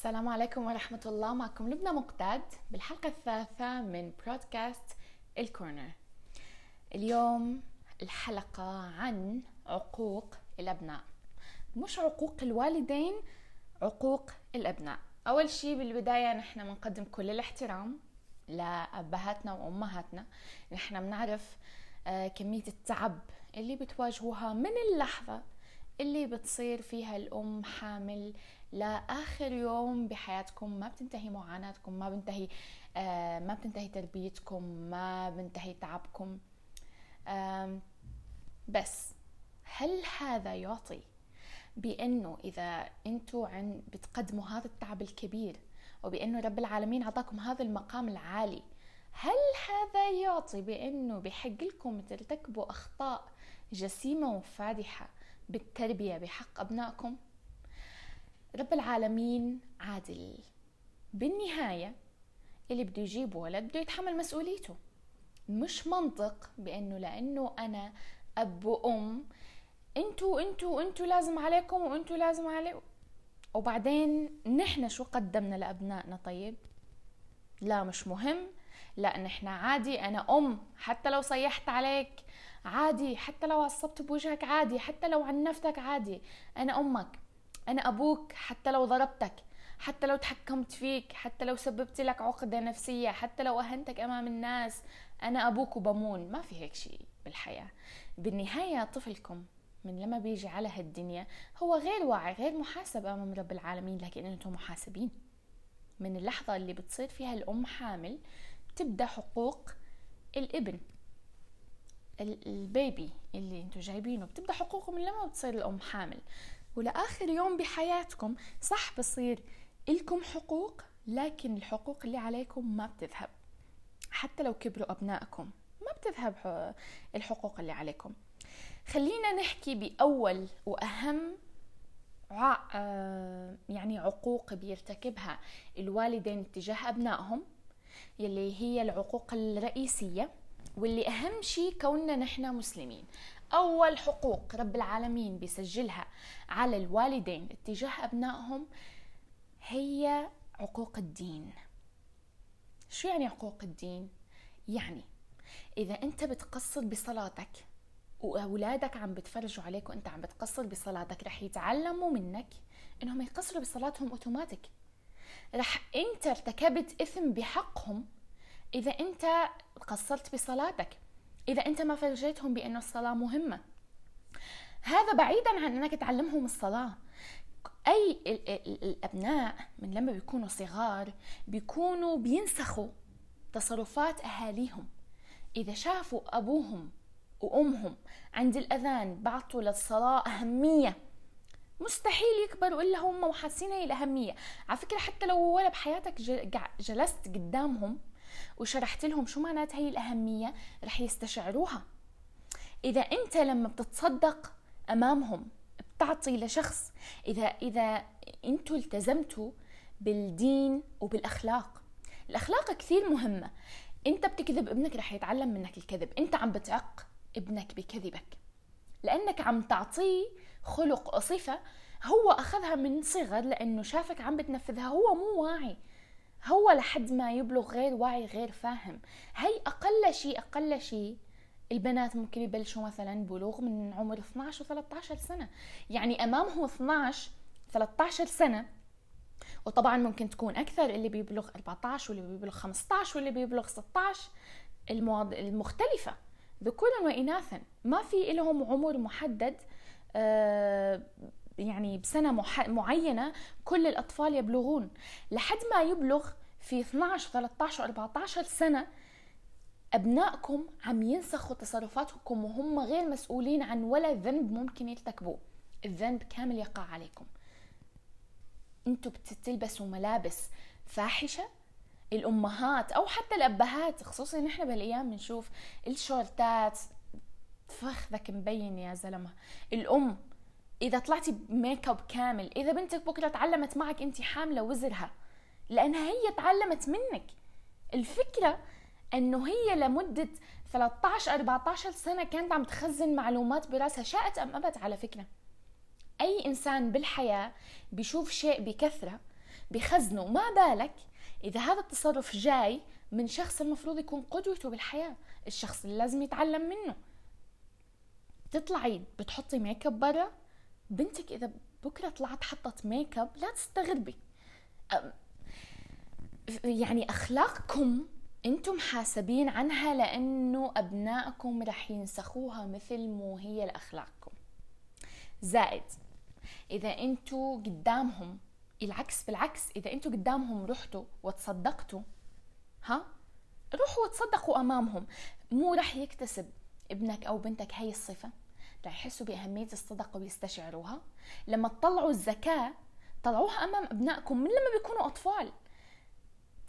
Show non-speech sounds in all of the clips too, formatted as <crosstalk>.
السلام عليكم ورحمة الله. معكم لبنى مقتاد بالحلقة الثالثة من بودكاست الكورنر اليوم الحلقة عن عقوق الأبناء. مش عقوق الوالدين عقوق الأبناء. أول شيء بالبداية نحن بنقدم كل الاحترام لأبهاتنا وأمهاتنا. نحن بنعرف آه، كمية التعب اللي بتواجهوها من اللحظة اللي بتصير فيها الأم حامل لاخر يوم بحياتكم ما بتنتهي معاناتكم ما بنتهي آه ما بتنتهي تربيتكم ما بنتهي تعبكم. بس هل هذا يعطي بأنه إذا أنتم عن بتقدموا هذا التعب الكبير وبأنه رب العالمين أعطاكم هذا المقام العالي هل هذا يعطي بأنه بحق لكم ترتكبوا أخطاء جسيمة وفادحة بالتربية بحق أبنائكم؟ رب العالمين عادل. بالنهاية اللي بده يجيب ولد بده يتحمل مسؤوليته. مش منطق بأنه لأنه أنا أب وأم انتو انتو انتو لازم عليكم وانتو لازم عليكم وبعدين نحن شو قدمنا لأبنائنا طيب؟ لا مش مهم. لا نحن عادي أنا أم حتى لو صيحت عليك عادي حتى لو عصبت بوجهك عادي حتى لو عنفتك عادي أنا أمك. أنا أبوك حتى لو ضربتك حتى لو تحكمت فيك حتى لو سببت لك عقدة نفسية حتى لو أهنتك أمام الناس أنا أبوك وبمون. ما في هيك شيء بالحياة. بالنهاية طفلكم من لما بيجي على هالدنيا هو غير واعي غير محاسب أمام رب العالمين لكن أنتم محاسبين. من اللحظة اللي بتصير فيها الأم حامل تبدأ حقوق الابن البيبي اللي أنتم جايبينه. بتبدأ حقوقه من لما بتصير الأم حامل. ولآخر يوم بحياتكم صح بصير. إلكم حقوق لكن الحقوق اللي عليكم ما بتذهب. حتى لو كبروا أبنائكم ما بتذهب الحقوق اللي عليكم. خلينا نحكي بأول وأهم آه، يعني عقوق بيرتكبها الوالدين تجاه أبنائهم يلي هي العقوق الرئيسية واللي أهم شيء كوننا نحن مسلمين. أول حقوق رب العالمين بيسجلها على الوالدين اتجاه أبنائهم هي عقوق الدين. شو يعني عقوق الدين؟ يعني إذا أنت بتقصر بصلاتك وأولادك عم بتفرجوا عليك وأنت عم بتقصر بصلاتك رح يتعلموا منك إنهم يقصروا بصلاتهم أوتوماتيك. رح أنت ارتكبت إثم بحقهم إذا أنت قصرت بصلاتك. إذا أنت ما فرجيتهم بأنه الصلاة مهمة. هذا بعيدا عن أنك تعلمهم الصلاة. أي الأبناء من لما بيكونوا صغار بيكونوا بينسخوا تصرفات أهاليهم. إذا شافوا أبوهم وأمهم عند الأذان بعطوا للصلاة أهمية. مستحيل يكبروا إلا هم وحاسين هي الأهمية على فكرة حتى لو ولا بحياتك جلست قدامهم وشرحت لهم شو معنات هي الأهمية رح يستشعروها. إذا أنت لما بتتصدق أمامهم بتعطي لشخص إذا إذا أنتوا التزمتوا بالدين وبالأخلاق. الأخلاق كثير مهمة. أنت بتكذب ابنك رح يتعلم منك الكذب. أنت عم بتعق ابنك بكذبك. لأنك عم تعطيه خلق وصفة هو أخذها من صغر لأنه شافك عم بتنفذها. هو مو واعي. هو لحد ما يبلغ غير واعي غير فاهم. هي أقل شيء أقل شيء البنات ممكن يبلشوا مثلا بلوغ من عمر 12 و 13 سنة. يعني أمامهم 12 13 سنة وطبعا ممكن تكون أكثر اللي بيبلغ 14 واللي بيبلغ 15 واللي بيبلغ 16 المواض... المختلفة ذكورا وإناثا. ما في لهم عمر محدد آه يعني بسنة معينة كل الأطفال يبلغون. لحد ما يبلغ في 12 13 14 سنة أبنائكم عم ينسخوا تصرفاتكم وهم غير مسؤولين عن ولا ذنب ممكن يرتكبوه الذنب كامل يقع عليكم. أنتوا بتلبسوا ملابس فاحشة. الأمهات أو حتى الأبهات خصوصا نحن بهالأيام بنشوف الشورتات. فخذك مبين يا زلمة. الأم إذا طلعتي بميك اب كامل إذا بنتك بكرة تعلمت معك أنت حاملة وزرها لأنها هي تعلمت منك. الفكرة إنه هي لمدة 13 14 سنة كانت عم تخزن معلومات براسها شاءت أم أبت على فكرة. أي إنسان بالحياة بيشوف شيء بكثرة بخزنه ما بالك إذا هذا التصرف جاي من شخص المفروض يكون قدوته بالحياة الشخص اللي لازم يتعلم منه. تطلعي بتحطي make up برا بنتك إذا بكرة طلعت حطت ميك اب لا تستغربي. يعني أخلاقكم أنتم حاسبين عنها لأنه أبنائكم رح ينسخوها مثل مو هي لأخلاقكم. زائد إذا أنتم قدامهم العكس بالعكس إذا أنتم قدامهم رحتوا وتصدقتوا ها؟ روحوا وتصدقوا أمامهم. مو رح يكتسب ابنك أو بنتك هي الصفة. رح يحسوا بأهمية الصدقة ويستشعروها. لما تطلعوا الزكاة طلعوها أمام أبنائكم من لما بيكونوا أطفال.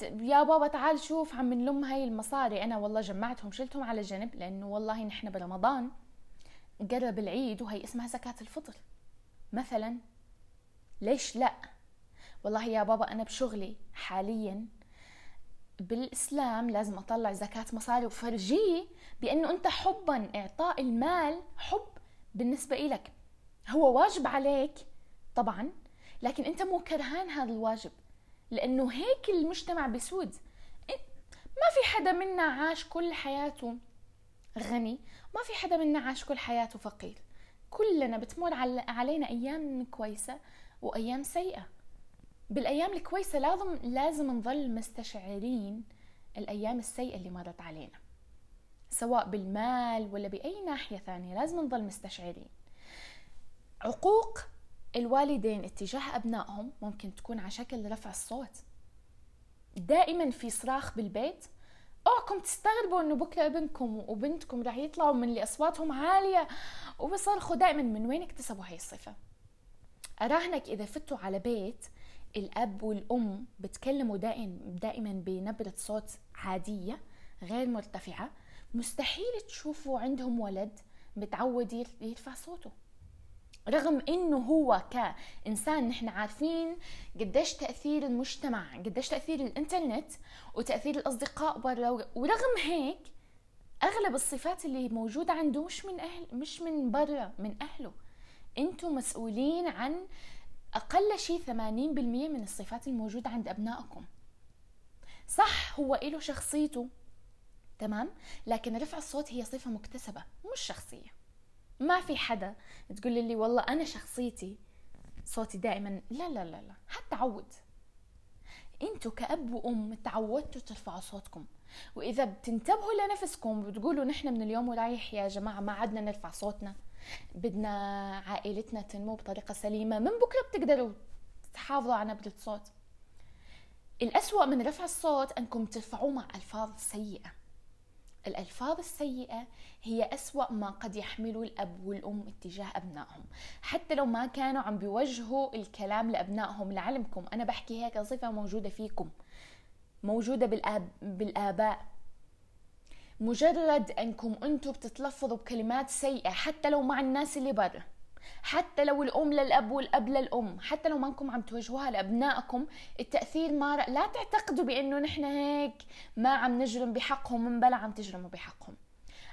يا بابا تعال شوف عم نلم هاي المصاري. أنا والله جمعتهم شلتهم على جنب لأنه والله نحن برمضان. قرب العيد وهي اسمها زكاة الفطر. مثلا ليش لا؟ والله يا بابا أنا بشغلي حاليا بالإسلام لازم أطلع زكاة مصاري. وفرجيه بأنه أنت حبا إعطاء المال حب. بالنسبة إلك. هو واجب عليك طبعا لكن أنت مو كرهان هذا الواجب لأنه هيك المجتمع بسود. ما في حدا منا عاش كل حياته غني ما في حدا منا عاش كل حياته فقير. كلنا بتمر علينا أيام كويسة وأيام سيئة. بالأيام الكويسة لازم لازم نظل مستشعرين الأيام السيئة اللي مرت علينا. سواء بالمال ولا بأي ناحية ثانية لازم نظل مستشعرين. عقوق الوالدين اتجاه أبنائهم ممكن تكون على شكل رفع الصوت. دائما في صراخ بالبيت اوعكم تستغربوا إنه بكرة ابنكم وبنتكم رح يطلعوا من اللي أصواتهم عالية. وبصرخوا دائما من وين اكتسبوا هاي الصفة؟ أراهنك إذا فتوا على بيت الأب والأم بتكلموا دائما دائما بنبرة صوت عادية غير مرتفعة. مستحيل تشوفوا عندهم ولد متعود يرفع صوته. رغم إنه هو كإنسان نحن عارفين قديش تأثير المجتمع قديش تأثير الإنترنت وتأثير الأصدقاء برا ورغم هيك أغلب الصفات اللي موجودة عنده مش من أهل مش من برا من أهله. أنتم مسؤولين عن أقل شيء 80% من الصفات الموجودة عند أبنائكم. صح هو له شخصيته. تمام؟ لكن رفع الصوت هي صفة مكتسبة مش شخصية. ما في حدا تقول لي والله أنا شخصيتي صوتي دائما لا لا لا لا حتعود أنتوا كأب وأم تعودتوا ترفعوا صوتكم. وإذا بتنتبهوا لنفسكم وبتقولوا نحن من اليوم ورايح يا جماعة ما عدنا نرفع صوتنا بدنا عائلتنا تنمو بطريقة سليمة من بكرة بتقدروا تحافظوا على نبرة صوت. الأسوأ من رفع الصوت أنكم ترفعوه مع ألفاظ سيئة. الألفاظ السيئة هي أسوأ ما قد يحمله الأب والأم اتجاه أبنائهم. حتى لو ما كانوا عم بيوجهوا الكلام لأبنائهم لعلمكم أنا بحكي هيك صفة موجودة فيكم. موجودة بالآب بالآباء. مجرد أنكم أنتم بتتلفظوا بكلمات سيئة حتى لو مع الناس اللي برا. حتى لو الأم للأب والأب للأم حتى لو ما انكم عم توجهوها لأبنائكم التأثير ما. لا تعتقدوا بأنه نحن هيك ما عم نجرم بحقهم من بلا عم تجرموا بحقهم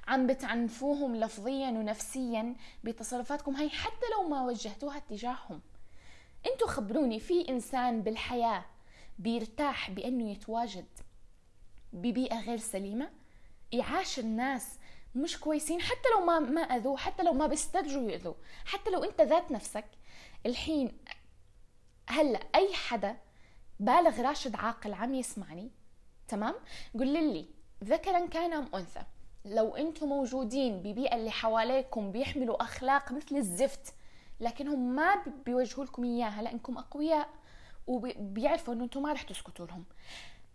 عم بتعنفوهم لفظيا ونفسيا بتصرفاتكم هاي حتى لو ما وجهتوها اتجاههم أنتوا خبروني في إنسان بالحياة بيرتاح بأنه يتواجد ببيئة غير سليمة يعاشر الناس مش كويسين حتى لو ما ما اذوه حتى لو ما بيسترجوا ياذوه حتى لو أنت ذات نفسك الحين هلأ أي حدا بالغ راشد عاقل عم يسمعني تمام؟ قول لي ذكرا كان أم أنثى؟ لو أنتم موجودين ببيئة اللي حواليكم بيحملوا أخلاق مثل الزفت لكنهم ما بيوجهوا لكم إياها لأنكم أقوياء وبيعرفوا إنه أنتم ما رح تسكتوا لهم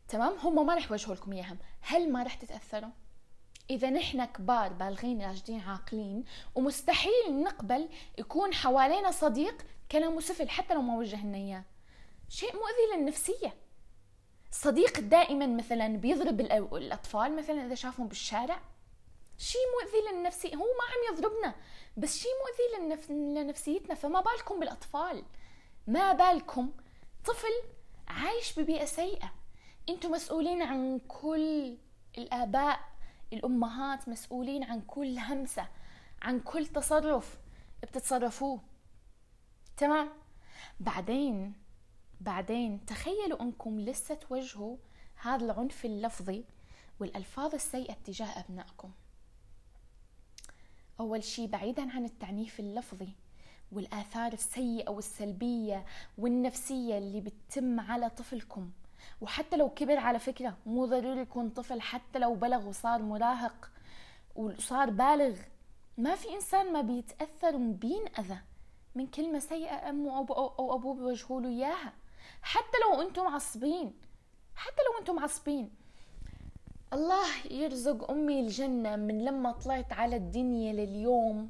تمام؟ هم ما رح يوجهوا لكم اياها هل ما رح تتأثروا؟ إذا نحن كبار بالغين راشدين عاقلين ومستحيل نقبل يكون حوالينا صديق كلامه سفل حتى لو ما وجهنا إياه. شيء مؤذي للنفسية. صديق دائما مثلا بيضرب الأطفال مثلا إذا شافهم بالشارع. شيء مؤذي للنفسية هو ما عم يضربنا بس شيء مؤذي للنف... لنفسيتنا. فما بالكم بالأطفال. ما بالكم طفل عايش ببيئة سيئة. أنتم مسؤولين عن كل الآباء الأمهات مسؤولين عن كل همسة عن كل تصرف. بتتصرفوه. تمام؟ بعدين بعدين تخيلوا أنكم لسه توجهوا هذا العنف اللفظي والألفاظ السيئة تجاه أبنائكم. أول شيء بعيدا عن التعنيف اللفظي والآثار السيئة والسلبية والنفسية اللي بتتم على طفلكم. وحتى لو كبر على فكرة مو ضروري يكون طفل حتى لو بلغ وصار مراهق وصار بالغ. ما في إنسان ما بيتأثر وبينأذى من كلمة سيئة أمه أو أبوه بيوجهوا له إياها. حتى لو أنتم معصبين حتى لو أنتم معصبين الله يرزق أمي الجنة من لما طلعت على الدنيا لليوم.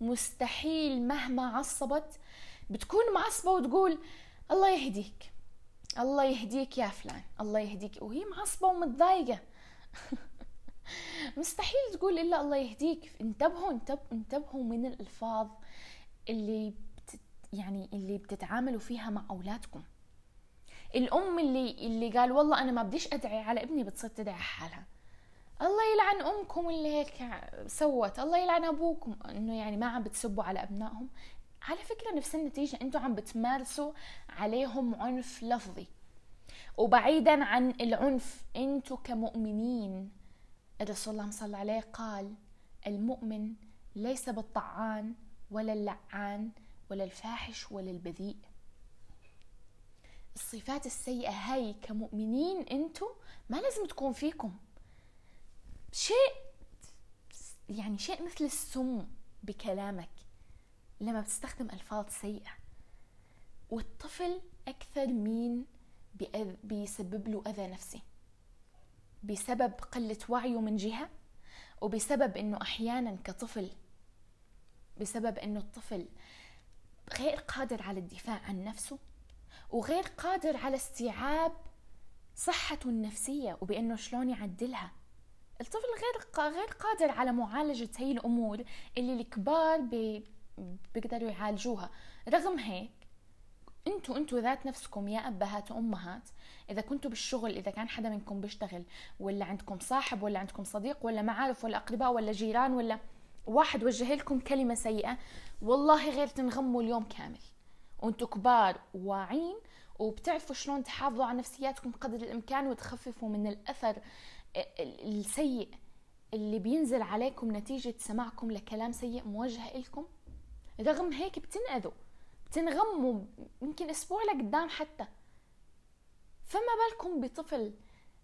مستحيل مهما عصبت بتكون معصبة وتقول الله يهديك. الله يهديك يا فلان الله يهديك. وهي معصبة ومتضايقة. <laughs> مستحيل تقول إلا الله يهديك. انتبهوا انتبهوا, انتبهوا من الألفاظ اللي يعني اللي بتتعاملوا فيها مع أولادكم. الأم اللي اللي قال والله أنا ما بديش أدعي على ابني بتصير تدعي حالها. الله يلعن أمكم اللي هيك سوت. الله يلعن أبوكم. إنه يعني ما عم بتسبوا على أبنائهم. على فكرة نفس النتيجة أنتم عم بتمارسوا عليهم عنف لفظي. وبعيدا عن العنف أنتم كمؤمنين الرسول الله صلى عليه قال المؤمن ليس بالطعان ولا اللعان ولا الفاحش ولا البذيء. الصفات السيئة هاي كمؤمنين انتو ما لازم تكون فيكم. شيء يعني شيء مثل السم بكلامك. لما بتستخدم ألفاظ سيئة. والطفل أكثر مين بيسبب له أذى نفسي. بسبب قلة وعيه من جهة وبسبب أنه أحيانا كطفل بسبب أنه الطفل غير قادر على الدفاع عن نفسه وغير قادر على استيعاب صحته النفسية وبأنه شلون يعدلها. الطفل غير غير قادر على معالجة هي الأمور اللي الكبار بيقدروا يعالجوها. رغم هيك أنتوا أنتوا ذات نفسكم يا أبهات وأمهات إذا كنتوا بالشغل إذا كان حدا منكم بيشتغل ولا عندكم صاحب ولا عندكم صديق ولا معارف ولا أقرباء ولا جيران ولا واحد وجه لكم كلمة سيئة والله غير تنغموا اليوم كامل. وانتوا كبار واعين وبتعرفوا شلون تحافظوا على نفسياتكم قدر الإمكان وتخففوا من الأثر السيء اللي بينزل عليكم نتيجة سماعكم لكلام سيء موجه إلكم. رغم هيك بتنأذوا بتنغموا يمكن أسبوع لقدام حتى. فما بالكم بطفل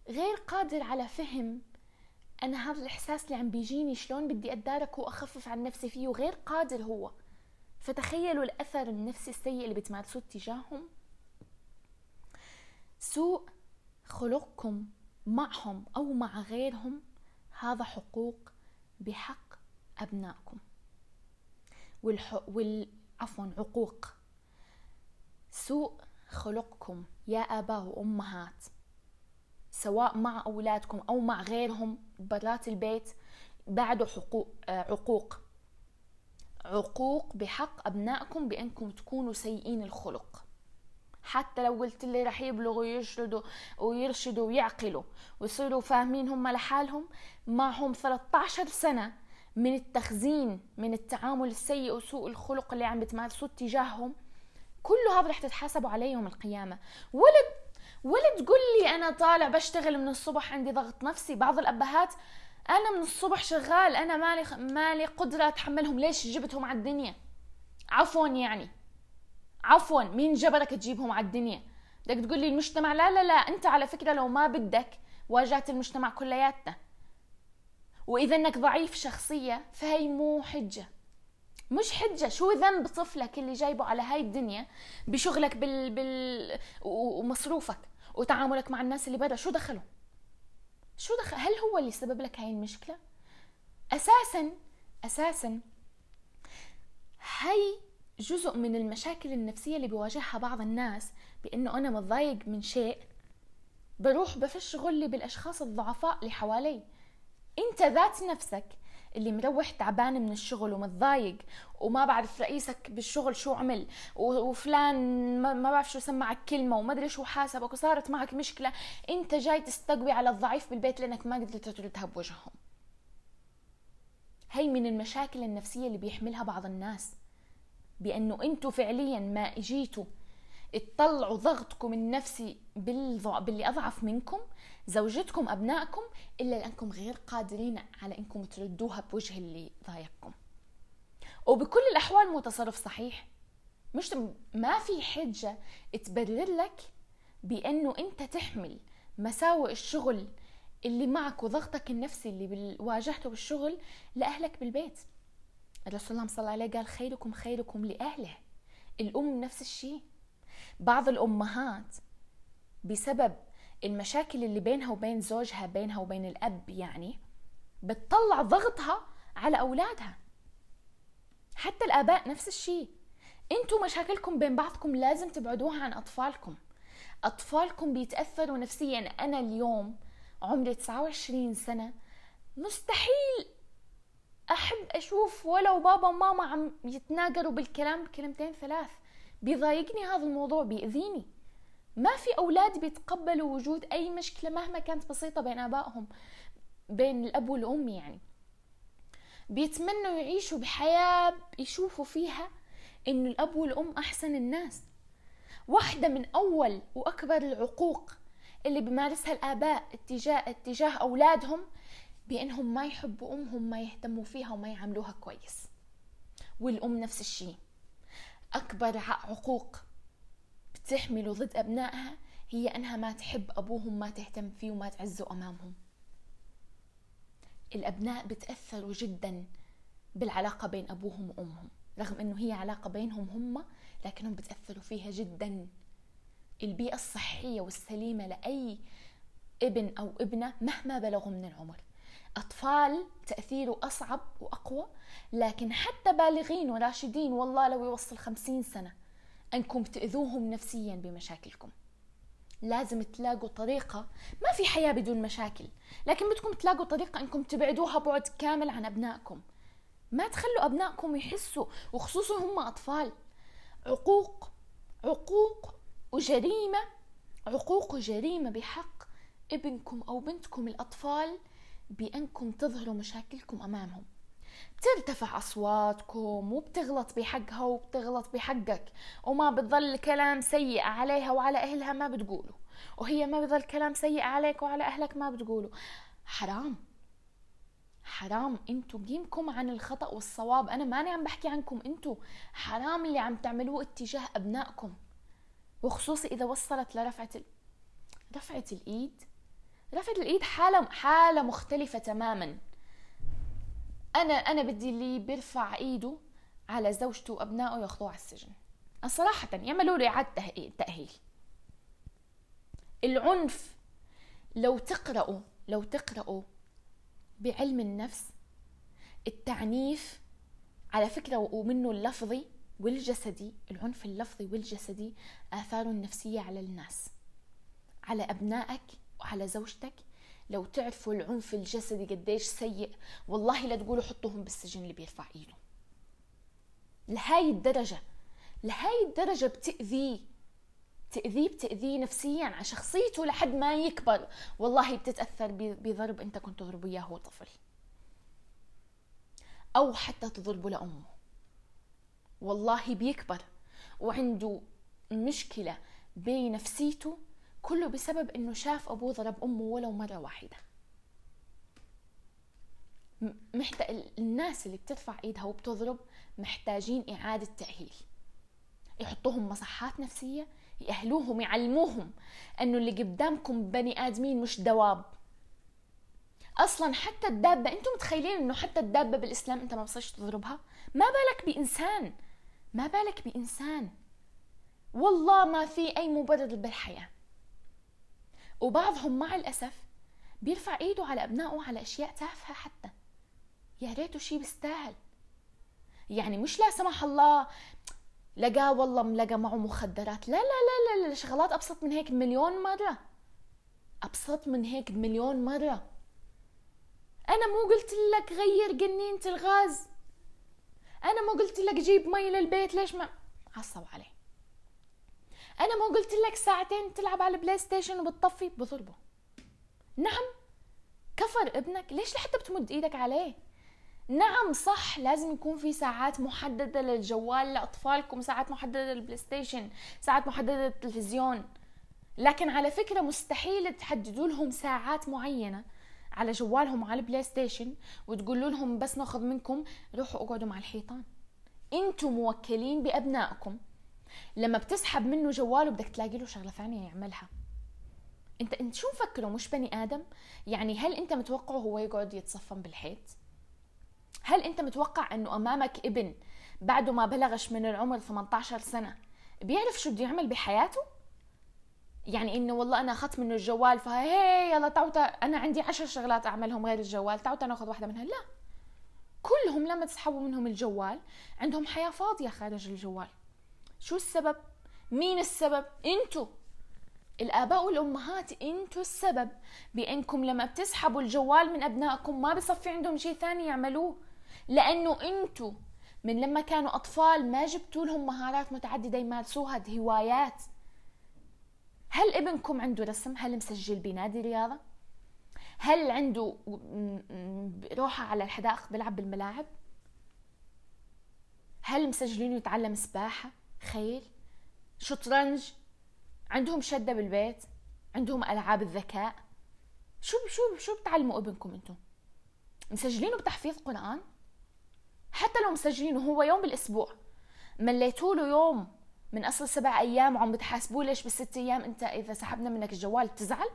غير قادر على فهم أنا هذا الإحساس اللي عم بيجيني شلون بدي أتداركه وأخفف عن نفسي فيه وغير قادر هو؟ فتخيلوا الأثر النفسي السيء اللي بتمارسوه تجاههم سوء خلقكم معهم أو مع غيرهم هذا حقوق بحق أبنائكم. والح... وال... عفوا عقوق. سوء خلقكم يا آباء وأمهات سواء مع أولادكم أو مع غيرهم برات البيت بعده حقوق عقوق. عقوق بحق أبنائكم بأنكم تكونوا سيئين الخلق. حتى لو قلت لي رح يبلغوا ويرشدوا ويرشدوا ويعقلوا ويصيروا فاهمين هم لحالهم معهم 13 سنة من التخزين من التعامل السيء وسوء الخلق اللي عم بتمارسوه تجاههم كله هذا رح تتحاسبوا عليه يوم القيامة. ولد ولد تقول لي أنا طالع بشتغل من الصبح عندي ضغط نفسي. بعض الأبهات أنا من الصبح شغال أنا مالي مالي قدرة أتحملهم. ليش جبتهم على الدنيا؟ عفوا يعني. عفوا. مين جبرك تجيبهم على الدنيا؟ بدك تقول لي المجتمع؟ لا لا لا. أنت على فكرة لو ما بدك واجهت المجتمع كلياتنا. وإذا إنك ضعيف شخصية فهي مو حجة. مش حجة. شو ذنب طفلك اللي جايبه على هاي الدنيا بشغلك بال, بال... ومصروفك وتعاملك مع الناس اللي برا؟ شو دخله؟ شو دخل هل هو اللي سبب لك هاي المشكلة؟ أساسا أساسا هي جزء من المشاكل النفسية اللي بيواجهها بعض الناس بأنه أنا متضايق من شيء بروح بفش غلي بالأشخاص الضعفاء اللي حوالي. أنت ذات نفسك اللي مروح تعبان من الشغل ومتضايق وما بعرف رئيسك بالشغل شو عمل وفلان ما بعرف شو سمعك كلمة وما أدري شو حاسبك وصارت معك مشكلة انت جاي تستقوي على الضعيف بالبيت لأنك ما قدرت تردها بوجههم. هي من المشاكل النفسية اللي بيحملها بعض الناس بأنه أنتوا فعليا ما إجيتوا تطلعوا ضغطكم النفسي باللي أضعف منكم زوجتكم أبنائكم إلا لأنكم غير قادرين على إنكم تردوها بوجه اللي ضايقكم. وبكل الأحوال مو تصرف صحيح. مش ما في حجة تبرر لك بأنه أنت تحمل مساوئ الشغل اللي معك وضغطك النفسي اللي واجهته بالشغل لأهلك بالبيت. الرسول صلى الله عليه قال خيركم خيركم لأهله. الأم نفس الشيء. بعض الأمهات بسبب المشاكل اللي بينها وبين زوجها بينها وبين الأب يعني بتطلع ضغطها على أولادها. حتى الآباء نفس الشيء. أنتوا مشاكلكم بين بعضكم لازم تبعدوها عن أطفالكم. أطفالكم بيتأثروا نفسيا. أنا اليوم عمري 29 سنة. مستحيل أحب أشوف ولو بابا وماما عم يتناقروا بالكلام كلمتين ثلاث. بيضايقني هذا الموضوع بيأذيني. ما في أولاد بيتقبلوا وجود أي مشكلة مهما كانت بسيطة بين آبائهم بين الأب والأم يعني. بيتمنوا يعيشوا بحياة يشوفوا فيها إنه الأب والأم أحسن الناس. واحدة من أول وأكبر العقوق اللي بيمارسها الآباء اتجاه اتجاه أولادهم بأنهم ما يحبوا أمهم ما يهتموا فيها وما يعاملوها كويس. والأم نفس الشيء. أكبر عقوق بتحمله ضد أبنائها هي أنها ما تحب أبوهم ما تهتم فيه وما تعزه أمامهم. الأبناء بتأثروا جدا بالعلاقة بين أبوهم وأمهم رغم إنه هي علاقة بينهم هم لكنهم بتأثروا فيها جدا. البيئة الصحية والسليمة لأي ابن أو ابنة مهما بلغوا من العمر. أطفال تأثيره أصعب وأقوى لكن حتى بالغين وراشدين والله لو يوصل خمسين سنة أنكم تأذوهم نفسيا بمشاكلكم. لازم تلاقوا طريقة ما في حياة بدون مشاكل لكن بدكم تلاقوا طريقة أنكم تبعدوها بعد كامل عن أبنائكم. ما تخلوا أبنائكم يحسوا وخصوصا هم أطفال عقوق عقوق وجريمة عقوق وجريمة بحق ابنكم أو بنتكم الأطفال بأنكم تظهروا مشاكلكم أمامهم. بترتفع أصواتكم وبتغلط بحقها وبتغلط بحقك وما بتظل كلام سيء عليها وعلى أهلها ما بتقولوا وهي ما بظل كلام سيء عليك وعلى أهلك ما بتقولوا حرام. حرام. انتو قيمكم عن الخطأ والصواب. أنا ماني عم بحكي عنكم انتو حرام اللي عم تعملوه اتجاه أبنائكم. وخصوصي إذا وصلت لرفعة ال... رفعة الإيد رفعة الإيد حالة حالة مختلفة تماما. أنا أنا بدي اللي بيرفع إيده على زوجته وأبنائه ياخذوه على السجن. صراحة يعملوا له إعادة تأهيل. العنف لو تقرأوا لو تقرأوا بعلم النفس التعنيف على فكرة ومنه اللفظي والجسدي العنف اللفظي والجسدي آثاره النفسية على الناس على أبنائك وعلى زوجتك؟ لو تعرفوا العنف الجسدي قديش سيء والله لا تقولوا حطوهم بالسجن اللي بيرفع إيده. لهاي الدرجة لهاي الدرجة بتأذيه. تأذيه بتأذيه نفسيا على شخصيته لحد ما يكبر. والله بتتأثر بضرب أنت كنت تضربه إياه هو طفل. أو حتى تضربه لأمه. والله بيكبر وعنده مشكلة بنفسيته كله بسبب إنه شاف أبوه ضرب أمه ولو مرة واحدة. محتاج الناس اللي بترفع إيدها وبتضرب محتاجين إعادة تأهيل. يحطوهم مصحات نفسية يأهلوهم يعلموهم إنه اللي قدامكم بني آدمين مش دواب. أصلا حتى الدابة أنتم متخيلين إنه حتى الدابة بالإسلام أنت ما بصيرش تضربها؟ ما بالك بإنسان ما بالك بإنسان. والله ما في أي مبرر بالحياة. وبعضهم مع الأسف بيرفع إيده على أبنائه على أشياء تافهة حتى. يا ريته شيء بيستاهل. يعني مش لا سمح الله لقاه والله ملقى معه مخدرات. لا لا لا لا, لا شغلات أبسط من هيك مليون مرة. أبسط من هيك بمليون مرة. أنا مو قلت لك غير قنينة الغاز. أنا مو قلت لك جيب مي للبيت ليش ما عصب عليه. أنا ما قلت لك ساعتين تلعب على البلاي ستيشن وبتطفي؟ بضربه نعم كفر ابنك. ليش لحتى بتمد إيدك عليه؟ نعم صح لازم يكون في ساعات محددة للجوال لأطفالكم ساعات محددة للبلاي ستيشن ساعات محددة للتلفزيون. لكن على فكرة مستحيل تحددوا لهم ساعات معينة على جوالهم على البلاي ستيشن وتقولوا لهم بس ناخذ منكم روحوا اقعدوا مع الحيطان. أنتم موكلين بأبنائكم. لما بتسحب منه جواله بدك تلاقي له شغلة ثانية يعملها. انت انت شو مفكره؟ مش بني آدم؟ يعني هل انت متوقعه هو يقعد يتصفن بالحيط؟ هل انت متوقع انه أمامك ابن بعده ما بلغش من العمر 18 سنة بيعرف شو بده يعمل بحياته؟ يعني إنه والله أنا أخذت منه الجوال فهي يلا تعوا أنا عندي عشر شغلات أعملهم غير الجوال تعوا ناخذ واحدة منها. لا. كلهم لما تسحبوا منهم الجوال عندهم حياة فاضية خارج الجوال. شو السبب؟ مين السبب؟ انتو. الآباء والأمهات انتو السبب. بأنكم لما بتسحبوا الجوال من أبنائكم ما بصفي عندهم شيء ثاني يعملوه. لأنه انتو من لما كانوا أطفال ما جبتوا لهم مهارات متعددة يمارسوها هوايات. هل ابنكم عنده رسم؟ هل مسجل بنادي رياضة؟ هل عنده روحه على الحدائق بيلعب بالملاعب؟ هل مسجلينه يتعلم سباحة؟ خيل شطرنج عندهم شدة بالبيت عندهم ألعاب الذكاء. شو شو شو بتعلموا ابنكم أنتم؟ مسجلينه بتحفيظ قرآن؟ حتى لو مسجلينه هو يوم بالأسبوع. مليتوا له يوم من أصل سبع أيام وعم بتحاسبوه ليش بالست أيام؟ أنت إذا سحبنا منك الجوال بتزعل؟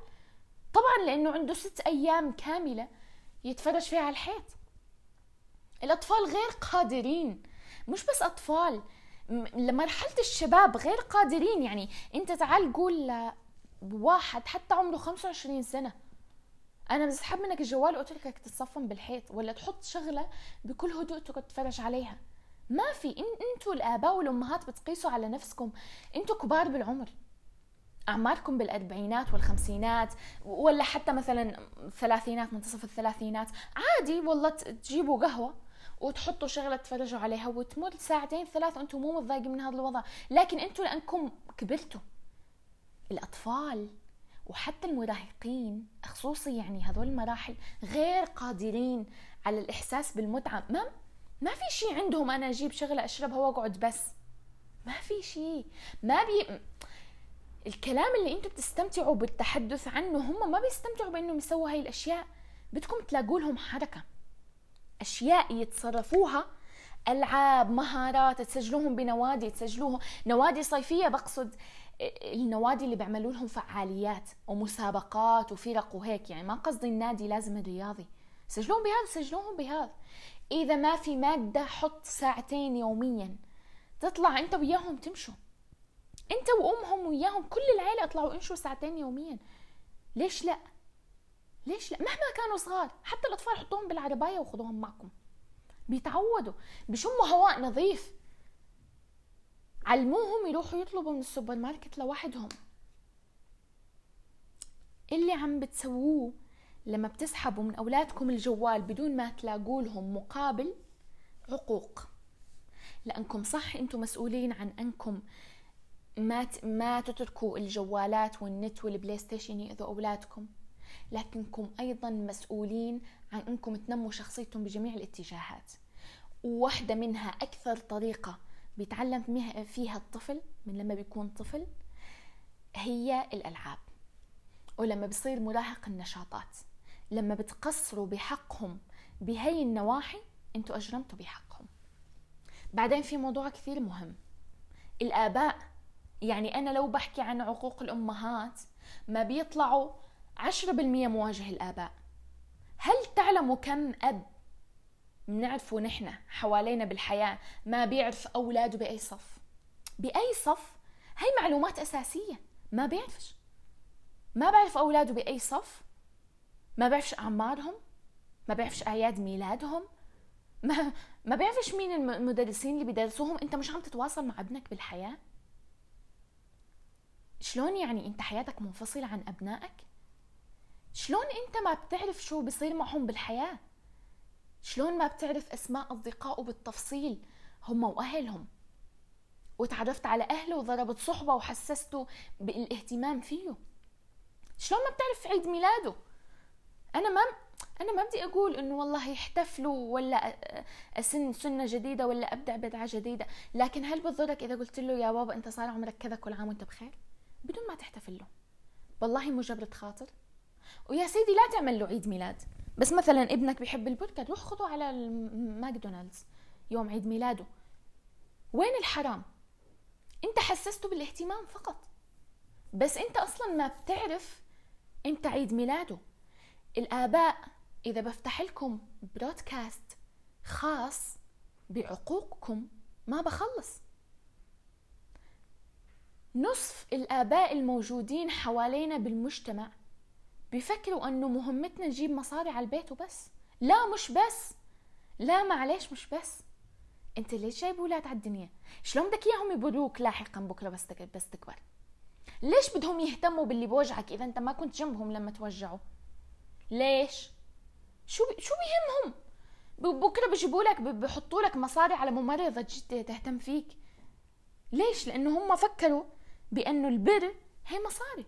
طبعا لأنه عنده ست أيام كاملة يتفرج فيها على الحيط. الأطفال غير قادرين. مش بس أطفال لمرحلة الشباب غير قادرين. يعني انت تعال قول لواحد حتى عمره 25 سنة. أنا بسحب منك الجوال واتركك تتصفن بالحيط ولا تحط شغلة بكل هدوء تقعد تتفرج عليها. ما في. إن أنتوا الآباء والأمهات بتقيسوا على نفسكم. أنتوا كبار بالعمر. أعماركم بالأربعينات والخمسينات ولا حتى مثلا الثلاثينات منتصف الثلاثينات. عادي والله تجيبوا قهوة. وتحطوا شغلة تفرجوا عليها وتمر ساعتين ثلاث وأنتم مو متضايقين من هذا الوضع. لكن أنتم لأنكم كبرتوا. الأطفال وحتى المراهقين خصوصي يعني هذول المراحل غير قادرين على الإحساس بالمتعة. ما ما في شيء عندهم أنا أجيب شغلة أشربها وأقعد بس. ما في شيء. ما بي الكلام اللي أنتم بتستمتعوا بالتحدث عنه هم ما بيستمتعوا بأنهم يسووا هاي الأشياء. بدكم تلاقوا لهم حركة. أشياء يتصرفوها. ألعاب مهارات تسجلوهم بنوادي تسجلوهم نوادي صيفية بقصد النوادي اللي بيعملوا لهم فعاليات ومسابقات وفرق وهيك. يعني ما قصدي النادي لازم الرياضي. سجلوهم بهذا سجلوهم بهذا. إذا ما في مادة حط ساعتين يوميا. تطلع أنت وياهم تمشوا. أنت وأمهم وياهم كل العيلة اطلعوا امشوا ساعتين يوميا. ليش لا؟ ليش لا؟ مهما كانوا صغار حتى الأطفال حطوهم بالعرباية وخذوهم معكم. بيتعودوا. بشموا هواء نظيف. علموهم يروحوا يطلبوا من السوبر ماركت لوحدهم. اللي عم بتسووه لما بتسحبوا من أولادكم الجوال بدون ما تلاقوا لهم مقابل عقوق. لأنكم صح أنتم مسؤولين عن أنكم ما ما تتركوا الجوالات والنت والبلاي ستيشن يأذوا أولادكم. لكنكم أيضا مسؤولين عن أنكم تنموا شخصيتهم بجميع الاتجاهات. وواحدة منها أكثر طريقة بيتعلم فيها الطفل من لما بيكون طفل هي الألعاب. ولما بصير مراهق النشاطات. لما بتقصروا بحقهم بهي النواحي أنتوا أجرمتوا بحقهم. بعدين في موضوع كثير مهم. الآباء يعني أنا لو بحكي عن عقوق الأمهات ما بيطلعوا 10% مواجه الآباء. هل تعلموا كم أب بنعرفه نحن حوالينا بالحياة ما بيعرف أولاده بأي صف؟ بأي صف؟ هي معلومات أساسية. ما بيعرفش. ما بعرف أولاده بأي صف. ما بيعرفش أعمارهم. ما بيعرفش أعياد ميلادهم. ما <laughs> ما بيعرفش مين المدرسين اللي بيدرسوهم. أنت مش عم تتواصل مع ابنك بالحياة؟ شلون يعني أنت حياتك منفصلة عن أبنائك؟ شلون انت ما بتعرف شو بيصير معهم بالحياة؟ شلون ما بتعرف أسماء اصدقائه بالتفصيل هم وأهلهم. وتعرفت على أهله وضربت صحبة وحسسته بالإهتمام فيه. شلون ما بتعرف عيد ميلاده؟ أنا ما أنا ما بدي أقول إنه والله يحتفلوا ولا أسن سنة جديدة ولا أبدع بدعة جديدة. لكن هل بضرك إذا قلت له يا بابا أنت صار عمرك كذا كل عام وأنت بخير؟ بدون ما تحتفل له. والله مجرد خاطر. ويا سيدي لا تعمل له عيد ميلاد. بس مثلا ابنك بيحب البرجر روح خذه على ماكدونالدز يوم عيد ميلاده. وين الحرام؟ انت حسسته بالاهتمام فقط. بس انت أصلا ما بتعرف إمتى عيد ميلاده. الآباء إذا بفتح لكم broadcast خاص بعقوقكم ما بخلص. نصف الآباء الموجودين حوالينا بالمجتمع بيفكروا أنه مهمتنا نجيب مصاري على البيت وبس. لا مش بس. لا معلش مش بس. انت ليش جايب أولاد على الدنيا؟ شلون بدك إياهم يبروك لاحقا بكرة بس بس تكبر؟ ليش بدهم يهتموا باللي بوجعك إذا أنت ما كنت جنبهم لما توجعوا؟ ليش؟ شو بي... شو بيهمهم؟ بكرة بيجيبوا لك بحطوا لك مصاري على ممرضة تهتم فيك. ليش؟ لأنه هم فكروا بأنه البر هي مصاري.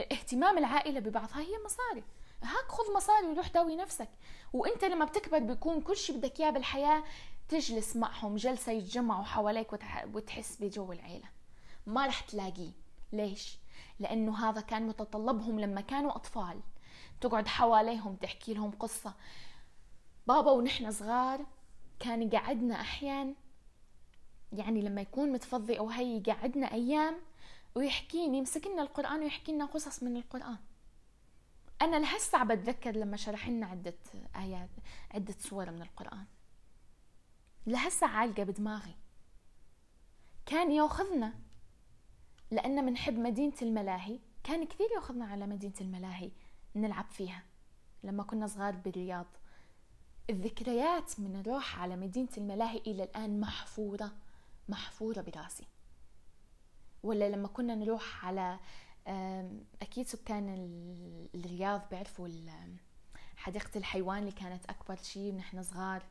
اهتمام العائلة ببعضها هي مصاري. هاك خذ مصاري وروح داوي نفسك. وانت لما بتكبر بيكون كل شيء بدك إياه بالحياة تجلس معهم جلسة يتجمعوا حواليك وتحس بجو العيلة. ما رح تلاقيه. ليش؟ لأنه هذا كان متطلبهم لما كانوا أطفال. تقعد حواليهم تحكي لهم قصة. بابا ونحن صغار كان يقعدنا أحيان يعني لما يكون متفضي أو هي يقعدنا أيام ويحكيني يمسك لنا القرآن ويحكي لنا قصص من القرآن. أنا لهسه بتذكر لما شرح لنا عدة آيات عدة سور من القرآن. لهسه عالقه بدماغي. كان يأخذنا لأن بنحب مدينة الملاهي كان كثير يأخذنا على مدينة الملاهي نلعب فيها. لما كنا صغار بالرياض. الذكريات من نروح على مدينة الملاهي إلى الآن محفورة محفورة براسي. ولا لما كنا نروح على أكيد سكان الرياض بيعرفوا حديقة الحيوان اللي كانت أكبر شيء ونحن صغار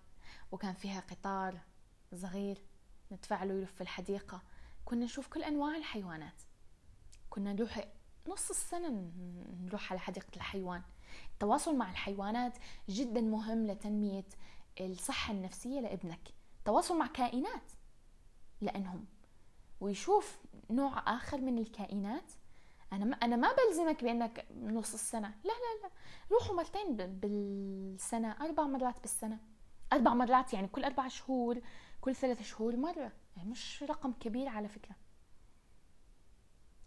وكان فيها قطار صغير ندفع له يلف الحديقة. كنا نشوف كل أنواع الحيوانات. كنا نروح نص السنة نروح على حديقة الحيوان. التواصل مع الحيوانات جدا مهم لتنمية الصحة النفسية لابنك. التواصل مع كائنات لأنهم ويشوف نوع آخر من الكائنات. أنا ما أنا ما بلزمك بأنك نص السنة. لا لا لا. روحوا مرتين بالسنة أربع مرات بالسنة. أربع مرات يعني كل أربع شهور كل ثلاث شهور مرة. يعني مش رقم كبير على فكرة.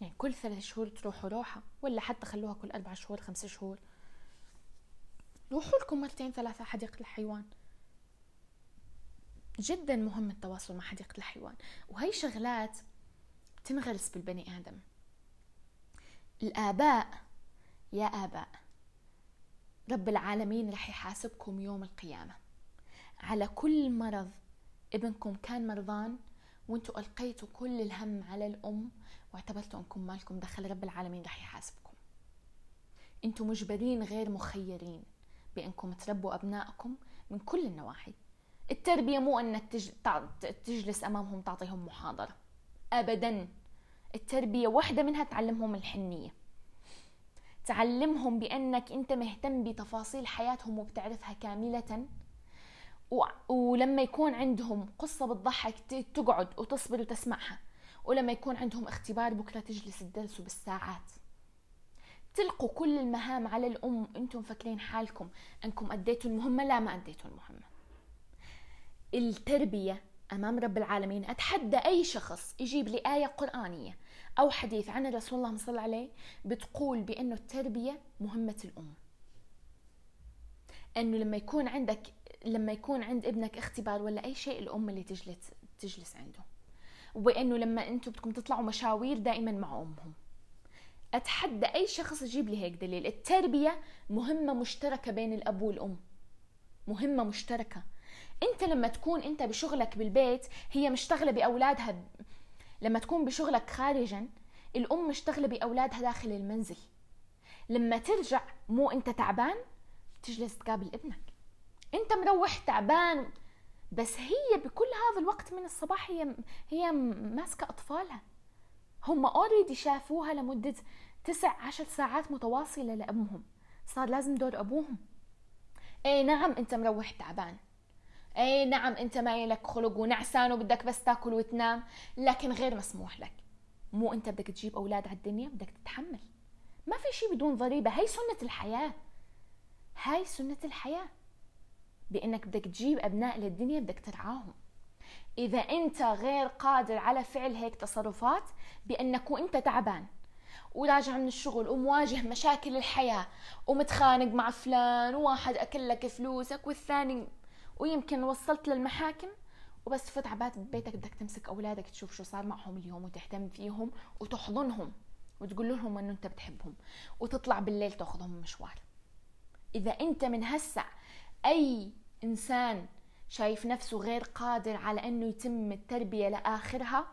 يعني كل ثلاث شهور تروحوا روحة ولا حتى خلوها كل أربع شهور خمس شهور. روحوا لكم مرتين ثلاثة حديقة الحيوان جدا مهم التواصل مع حديقة الحيوان وهي شغلات تنغرس بالبني آدم. الآباء يا آباء رب العالمين رح يحاسبكم يوم القيامة. على كل مرض ابنكم كان مرضان وانتوا ألقيتوا كل الهم على الأم واعتبرتوا أنكم مالكم دخل رب العالمين رح يحاسبكم. أنتوا مجبرين غير مخيرين بأنكم تربوا أبنائكم من كل النواحي. التربية مو أنك تجلس أمامهم تعطيهم محاضرة. أبدا. التربية واحدة منها تعلمهم الحنية. تعلمهم بأنك أنت مهتم بتفاصيل حياتهم وبتعرفها كاملة. و... ولما يكون عندهم قصة بتضحك تقعد وتصبر وتسمعها. ولما يكون عندهم اختبار بكرة تجلس تدرسوا بالساعات. تلقوا كل المهام على الأم. أنتم فاكرين حالكم. أنكم أديتوا المهمة؟ لا ما أديتوا المهمة. التربية أمام رب العالمين. أتحدى أي شخص يجيب لي آية قرآنية أو حديث عن الرسول الله صلى عليه بتقول بأنه التربية مهمة الأم. أنه لما يكون عندك لما يكون عند ابنك اختبار ولا أي شيء الأم اللي تجلس تجلس عنده. وبانه لما أنتم بدكم تطلعوا مشاوير دائما مع أمهم. أتحدى أي شخص يجيب لي هيك دليل. التربية مهمة مشتركة بين الأب والأم. مهمة مشتركة. انت لما تكون انت بشغلك بالبيت هي مشتغله بأولادها لما تكون بشغلك خارجا الأم مشتغله بأولادها داخل المنزل. لما ترجع مو انت تعبان تجلس تقابل ابنك. انت مروح تعبان بس هي بكل هذا الوقت من الصباح هي هي ماسكة أطفالها. هم already شافوها لمدة تسع عشر ساعات متواصلة لأمهم. صار لازم دور أبوهم. اي نعم انت مروح تعبان. اي نعم أنت ما لك خلق ونعسان وبدك بس تاكل وتنام لكن غير مسموح لك. مو أنت بدك تجيب أولاد على الدنيا بدك تتحمل. ما في شيء بدون ضريبة هي سنة الحياة. هاي سنة الحياة. بأنك بدك تجيب أبناء للدنيا بدك ترعاهم. إذا أنت غير قادر على فعل هيك تصرفات بأنك وأنت تعبان وراجع من الشغل ومواجه مشاكل الحياة ومتخانق مع فلان وواحد أكل لك فلوسك والثاني ويمكن وصلت للمحاكم وبس فت عبات ببيتك بدك تمسك أولادك تشوف شو صار معهم اليوم وتهتم فيهم وتحضنهم وتقول لهم إنه أنت بتحبهم وتطلع بالليل تاخذهم مشوار. إذا أنت من هسه أي إنسان شايف نفسه غير قادر على إنه يتم التربية لآخرها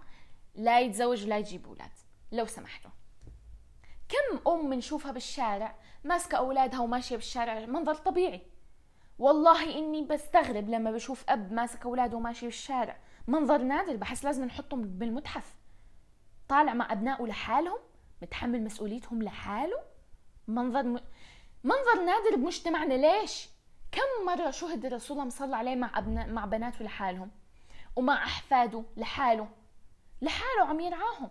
لا يتزوج ولا يجيب أولاد لو سمحتوا. كم أم بنشوفها بالشارع ماسكة أولادها وماشية بالشارع منظر طبيعي. والله إني بستغرب لما بشوف أب ماسك أولاده وماشي بالشارع منظر نادر بحس لازم نحطهم بالمتحف. طالع مع أبنائه لحالهم؟ متحمل مسؤوليتهم لحاله؟ منظر م... منظر نادر بمجتمعنا. ليش؟ كم مرة شهد الرسول الله صلى عليه مع أبناء مع بناته لحالهم؟ ومع أحفاده لحاله. لحاله عم يرعاهم.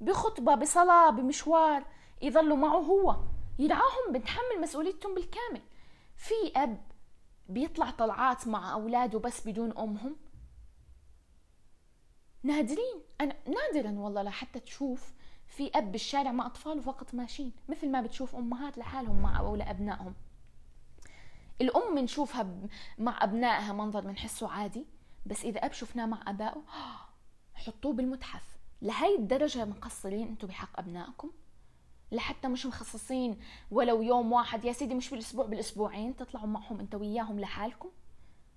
بخطبة بصلاة بمشوار يظلوا معه هو. يرعاهم بتحمل مسؤوليتهم بالكامل. في أب بيطلع طلعات مع أولاده بس بدون أمهم؟ نادرين. أنا نادرا والله لحتى تشوف في أب بالشارع مع أطفاله فقط ماشيين مثل ما بتشوف أمهات لحالهم مع أولى أبنائهم الأم بنشوفها مع أبنائها منظر بنحسه عادي بس إذا أب شفناه مع أبائه <gasps> حطوه بالمتحف. لهي الدرجة مقصرين أنتم بحق أبنائكم؟ لحتى مش مخصصين ولو يوم واحد يا سيدي مش بالأسبوع بالأسبوعين تطلعوا معهم أنت وياهم لحالكم.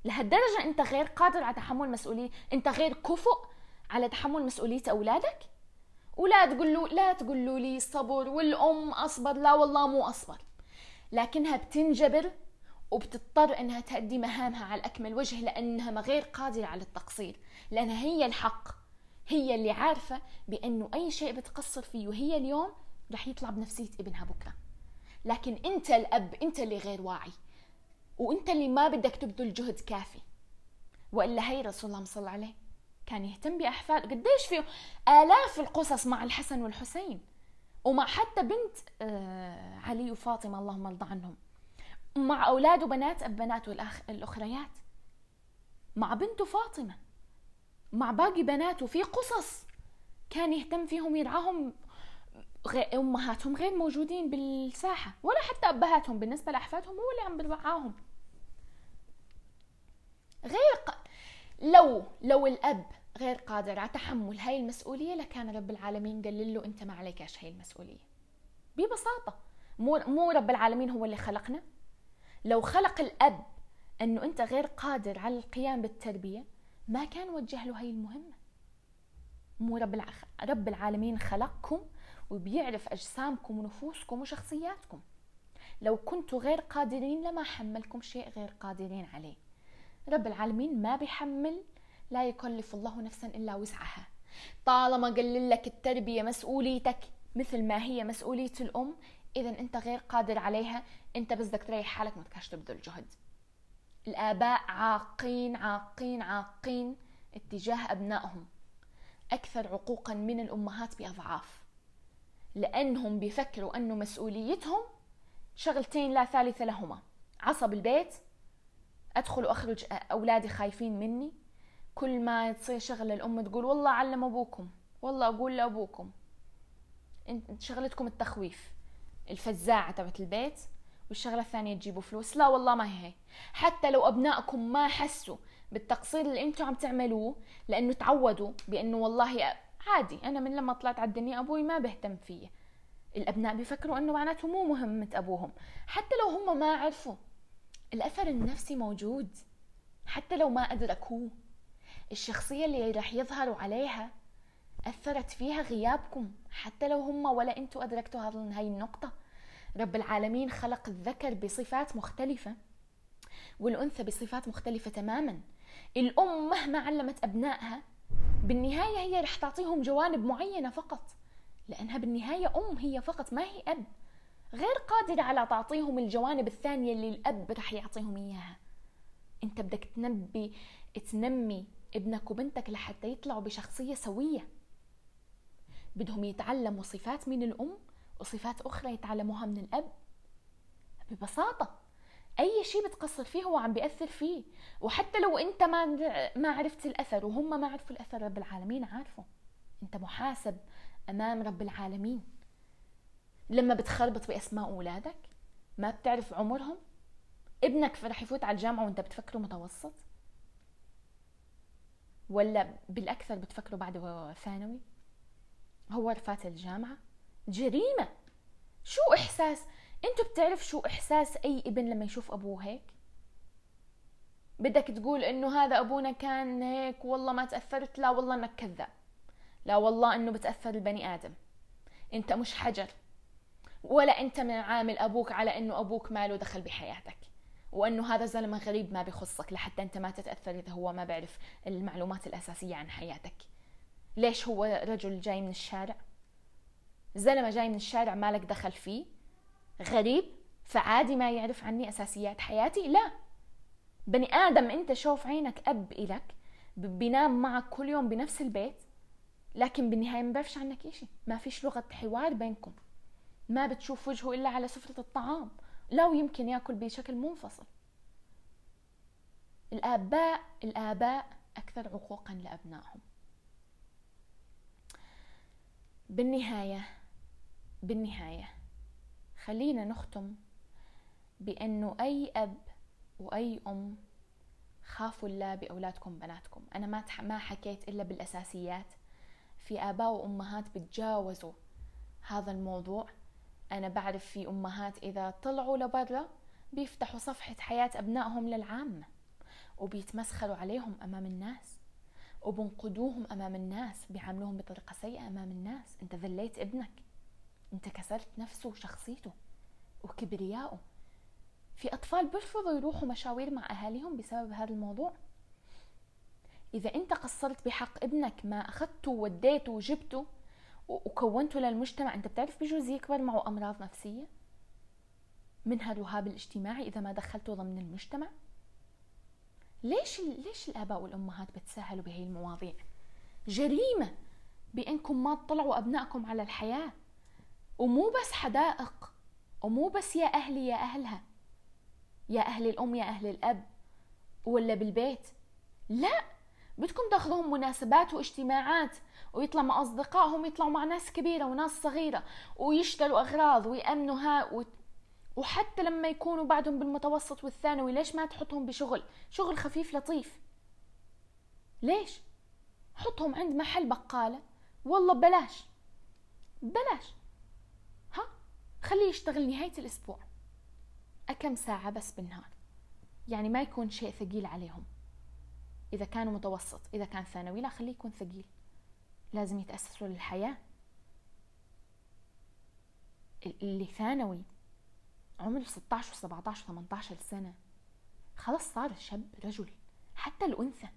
لهالدرجة أنت غير قادر على تحمل مسؤولية أنت غير كفؤ على تحمل مسؤولية أولادك؟ ولا تقول له لا تقول له لي صبر والأم أصبر لا والله مو أصبر. لكنها بتنجبر وبتضطر إنها تأدي مهامها على أكمل وجه لأنها ما غير قادرة على التقصير. لانها هي الحق هي اللي عارفة بأنه أي شيء بتقصر فيه وهي اليوم رح يطلع بنفسية ابنها بكرة. لكن انت الأب انت اللي غير واعي. وانت اللي ما بدك تبذل جهد كافي. وإلا هي رسول الله صلى الله عليه كان يهتم باحفاده قديش في آلاف القصص مع الحسن والحسين. ومع حتى بنت آه، علي وفاطمة اللهم ارضى عنهم. مع أولاد وبنات بناته الأخ... الأخريات. مع بنته فاطمة. مع باقي بناته في قصص كان يهتم فيهم يرعاهم غير أمهاتهم غير موجودين بالساحة ولا حتى أبهاتهم بالنسبة لأحفادهم هو اللي عم بيرعاهم غير. لو لو الأب غير قادر على تحمل هاي المسؤولية لكان رب العالمين قال له أنت ما عليكش هاي المسؤولية. ببساطة. مو مو رب العالمين هو اللي خلقنا. لو خلق الأب أنه أنت غير قادر على القيام بالتربية ما كان وجه له هاي المهمة. مو رب, الع... رب العالمين خلقكم وبيعرف أجسامكم ونفوسكم وشخصياتكم. لو كنتوا غير قادرين لما حملكم شيء غير قادرين عليه. رب العالمين ما بيحمل لا يكلف الله نفسا إلا وسعها. طالما قال لك التربية مسؤوليتك مثل ما هي مسؤولية الأم اذا أنت غير قادر عليها. أنت بس بدك تريح حالك ما بدكش تبذل جهد. الآباء عاقين عاقين عاقين اتجاه أبنائهم. أكثر عقوقا من الأمهات بأضعاف. لأنهم بيفكروا انه مسؤوليتهم شغلتين لا ثالث لهما. عصب البيت أدخل وأخرج أولادي خايفين مني. كل ما تصير شغله الأم تقول والله علم أبوكم والله أقول لأبوكم. انت شغلتكم التخويف الفزاعة تبعت البيت. والشغلة الثانية تجيبوا فلوس. لا والله ما هي هي. حتى لو أبنائكم ما حسوا بالتقصير اللي أنتم عم تعملوه لأنه تعودوا بأنه والله عادي أنا من لما طلعت على الدنيا أبوي ما بهتم فيي. الأبناء بيفكروا أنه معناته مو مهمة أبوهم حتى لو هم ما عرفوا. الأثر النفسي موجود حتى لو ما أدركوه. الشخصية اللي رح يظهروا عليها أثرت فيها غيابكم حتى لو هم ولا أنتوا أدركتوا هاي النقطة. رب العالمين خلق الذكر بصفات مختلفة والأنثى بصفات مختلفة تماما. الأم مهما علمت أبنائها بالنهاية هي رح تعطيهم جوانب معينة فقط لأنها بالنهاية أم هي فقط ما هي أب. غير قادرة على تعطيهم الجوانب الثانية اللي الأب رح يعطيهم إياها. أنت بدك تنبي تنمي ابنك وبنتك لحتى يطلعوا بشخصية سوية. بدهم يتعلموا صفات من الأم وصفات أخرى يتعلموها من الأب. ببساطة أي شيء بتقصر فيه هو عم بيأثر فيه. وحتى لو أنت ما ما عرفت الأثر وهم ما عرفوا الأثر رب العالمين عارفه. أنت محاسب أمام رب العالمين. لما بتخربط بأسماء أولادك ما بتعرف عمرهم ابنك رح يفوت على الجامعة وأنت بتفكره متوسط؟ ولا بالأكثر بتفكره بعد ثانوي؟ هو رفات الجامعة؟ جريمة. شو إحساس؟ أنتوا بتعرف شو إحساس أي ابن لما يشوف أبوه هيك؟ بدك تقول إنه هذا أبونا كان هيك والله ما تأثرت؟ لا والله إنك كذاب. لا والله إنه بتأثر البني آدم. أنت مش حجر. ولا أنت من عامل أبوك على إنه أبوك ما له دخل بحياتك. وإنه هذا زلمه غريب ما بخصك لحتى أنت ما تتأثر إذا هو ما بيعرف المعلومات الأساسية عن حياتك. ليش هو رجل جاي من الشارع؟ زلمة جاي من الشارع مالك دخل فيه. غريب فعادي ما يعرف عني أساسيات حياتي؟ لا. بني آدم أنت شوف عينك أب إلك بينام معك كل يوم بنفس البيت لكن بالنهاية ما بيعرفش عنك إشي. ما فيش لغة حوار بينكم. ما بتشوف وجهه إلا على سفرة الطعام. لو يمكن يأكل بشكل منفصل. الآباء الآباء أكثر عقوقا لأبنائهم. بالنهاية بالنهاية خلينا نختم بأنه أي أب وأي أم خافوا الله بأولادكم بناتكم. أنا ما ما حكيت إلا بالأساسيات. في آباء وأمهات بتجاوزوا هذا الموضوع. أنا بعرف في أمهات إذا طلعوا لبرا بيفتحوا صفحة حياة أبنائهم للعامة وبيتمسخروا عليهم أمام الناس وبنقدوهم أمام الناس بيعاملوهم بطريقة سيئة أمام الناس. أنت ذليت ابنك. أنت كسرت نفسه وشخصيته وكبريائه. في أطفال بيرفضوا يروحوا مشاوير مع أهاليهم بسبب هذا الموضوع. إذا أنت قصرت بحق ابنك ما أخذته ووديته وجبته وكونته للمجتمع أنت بتعرف بجوز يكبر معه أمراض نفسية؟ منها الرهاب الاجتماعي إذا ما دخلته ضمن المجتمع؟ ليش ليش الآباء والأمهات بتساهلوا بهي المواضيع؟ جريمة بأنكم ما تطلعوا أبنائكم على الحياة. ومو بس حدائق ومو بس يا أهلي يا أهلها يا أهل الأم يا أهل الأب ولا بالبيت. لا بدكم تاخذوهم مناسبات واجتماعات ويطلع مع أصدقائهم يطلعوا مع ناس كبيرة وناس صغيرة ويشتروا أغراض ويأمنوا ها و... وحتى لما يكونوا بعدهم بالمتوسط والثانوي ليش ما تحطهم بشغل؟ شغل خفيف لطيف. ليش؟ حطهم عند محل بقالة. والله بلاش بلاش. خليه يشتغل نهاية الأسبوع. أكم ساعة بس بالنهار؟ يعني ما يكون شيء ثقيل عليهم. إذا كانوا متوسط إذا كان ثانوي لا خليه يكون ثقيل. لازم يتأسسوا للحياة. اللي ثانوي عمره 16 و 17 و 18 سنة. خلاص صار شاب رجل. حتى الأنثى.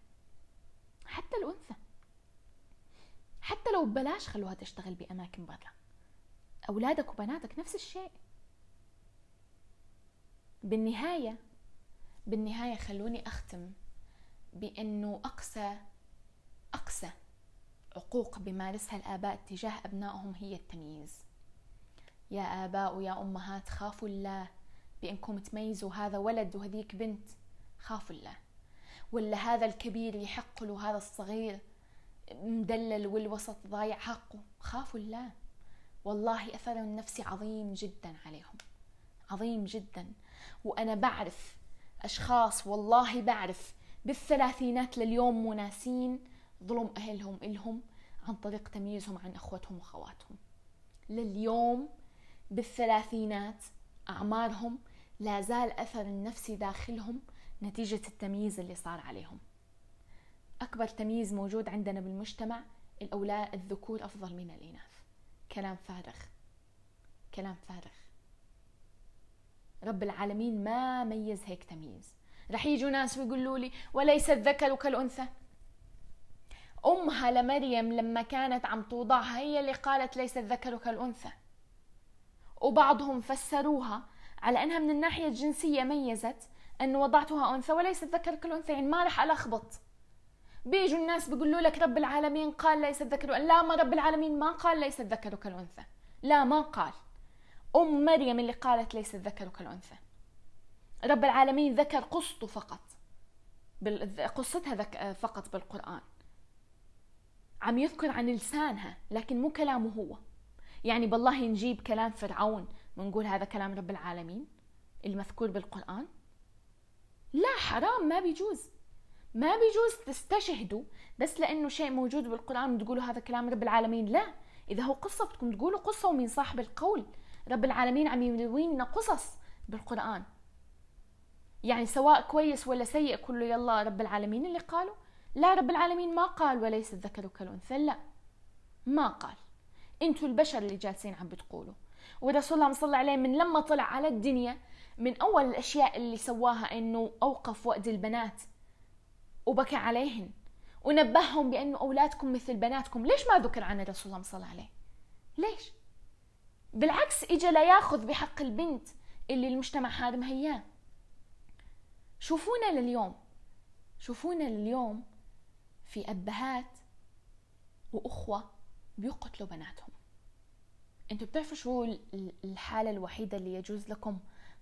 حتى الأنثى. حتى لو ببلاش خلوها تشتغل بأماكن برا. أولادك وبناتك نفس الشيء. بالنهاية بالنهاية خلوني أختم بأنه أقسى أقسى عقوق بمارسها الآباء تجاه أبنائهم هي التمييز. يا آباء ويا أمهات خافوا الله بأنكم تميزوا هذا ولد وهذيك بنت. خافوا الله. ولا هذا الكبير يحق له هذا الصغير مدلل والوسط ضايع حقه. خافوا الله. والله أثر النفسي عظيم جدا عليهم. عظيم جدا. وأنا بعرف أشخاص والله بعرف بالثلاثينات لليوم مناسين ظلم أهلهم إلهم عن طريق تمييزهم عن أخوتهم وخواتهم. لليوم بالثلاثينات أعمارهم لا زال أثر النفسي داخلهم نتيجة التمييز اللي صار عليهم. أكبر تمييز موجود عندنا بالمجتمع الأولاد الذكور أفضل من الإناث. كلام فارغ. كلام فارغ. رب العالمين ما ميز هيك تمييز. رح يجوا ناس ويقولوا لي وليس الذكر كالأنثى. أمها لمريم لما كانت عم توضعها هي اللي قالت ليس الذكر كالأنثى. وبعضهم فسروها على أنها من الناحية الجنسية ميزت أن وضعتها أنثى وليس الذكر كالأنثى يعني ما راح ألخبط. بيجوا الناس بيقولوا لك رب العالمين قال ليس الذكر لا ما رب العالمين ما قال ليس الذكر كالأنثى. لا ما قال. أم مريم اللي قالت ليس الذكر كالأنثى. رب العالمين ذكر قصته فقط. قصتها. فقط بالقرآن. عم يذكر عن لسانها لكن مو كلامه هو. يعني بالله نجيب كلام فرعون ونقول هذا كلام رب العالمين المذكور بالقرآن؟ لا حرام ما بيجوز. ما بيجوز تستشهدوا بس لأنه شيء موجود بالقرآن وتقولوا هذا كلام رب العالمين. لا إذا هو قصة بدكم تقولوا قصة ومن صاحب القول. رب العالمين عم يروي لنا قصص بالقرآن. يعني سواء كويس ولا سيء كله يلا رب العالمين اللي قالوا لا رب العالمين ما قال وليس الذكر كالأنثى. لا ما قال. أنتوا البشر اللي جالسين عم بتقولوا. ورسول الله صلى الله عليه من لما طلع على الدنيا من أول الأشياء اللي سواها إنه أوقف وقت البنات. وبكى عليهن. ونبههم بأنه أولادكم مثل بناتكم. ليش ما ذكر عن الرسول الله صلى الله عليه ليش؟ بالعكس إجا لياخذ بحق البنت اللي المجتمع حارمها إياه شوفونا لليوم. شوفونا لليوم في أبهات وأخوة بيقتلوا بناتهم. أنتوا بتعرفوا شو الحالة الوحيدة اللي يجوز لكم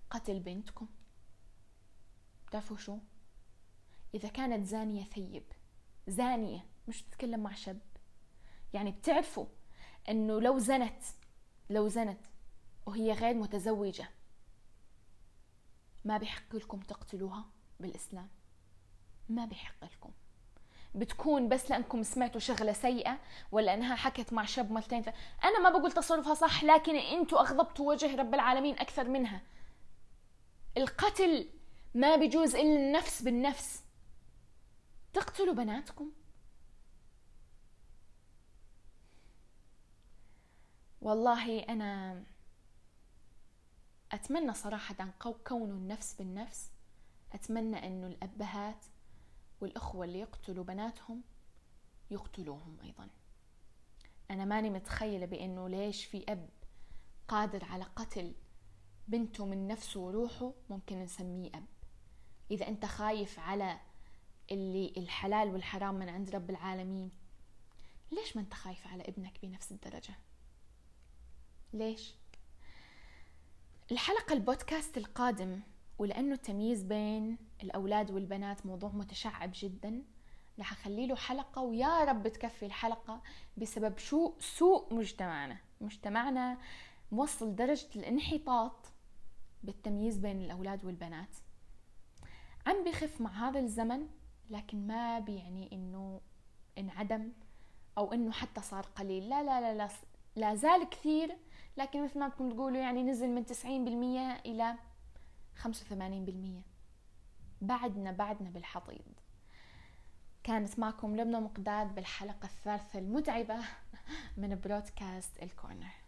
قتل بنتكم؟ بتعرفوا شو؟ إذا كانت زانية ثيب زانية مش تتكلم مع شاب. يعني بتعرفوا أنه لو زنت لو زنت وهي غير متزوجة ما بيحق لكم تقتلوها بالإسلام. ما بيحق لكم. بتكون بس لأنكم سمعتوا شغلة سيئة ولا إنها حكت مع شاب مرتين ف... أنا ما بقول تصرفها صح لكن إنتوا أغضبتوا وجه رب العالمين أكثر منها. القتل ما بيجوز إلا النفس بالنفس. تقتلوا بناتكم؟ والله أنا أتمنى صراحة كونوا النفس بالنفس. أتمنى أنه الأبهات والأخوة اللي يقتلوا بناتهم يقتلوهم أيضا. أنا ماني متخيلة بأنه ليش في أب قادر على قتل بنته من نفسه وروحه ممكن نسميه أب. إذا أنت خايف على اللي الحلال والحرام من عند رب العالمين. ليش ما انت خايف على ابنك بنفس الدرجة؟ ليش؟ الحلقة البودكاست القادم ولأنه التمييز بين الأولاد والبنات موضوع متشعب جدا رح أخلي له حلقة ويا رب تكفي الحلقة بسبب شو سوء مجتمعنا. مجتمعنا موصل درجة الانحطاط بالتمييز بين الأولاد والبنات. عم بخف مع هذا الزمن لكن ما بيعني إنه انعدم أو إنه حتى صار قليل. لا لا لا لا, لا زال كثير لكن مثل ما بدكم تقولوا يعني نزل من 90% إلى 85% بعدنا بعدنا بالحضيض. كانت معكم لبنى مقداد بالحلقة الثالثة المتعبة <laughs> من برودكاست الكورنر.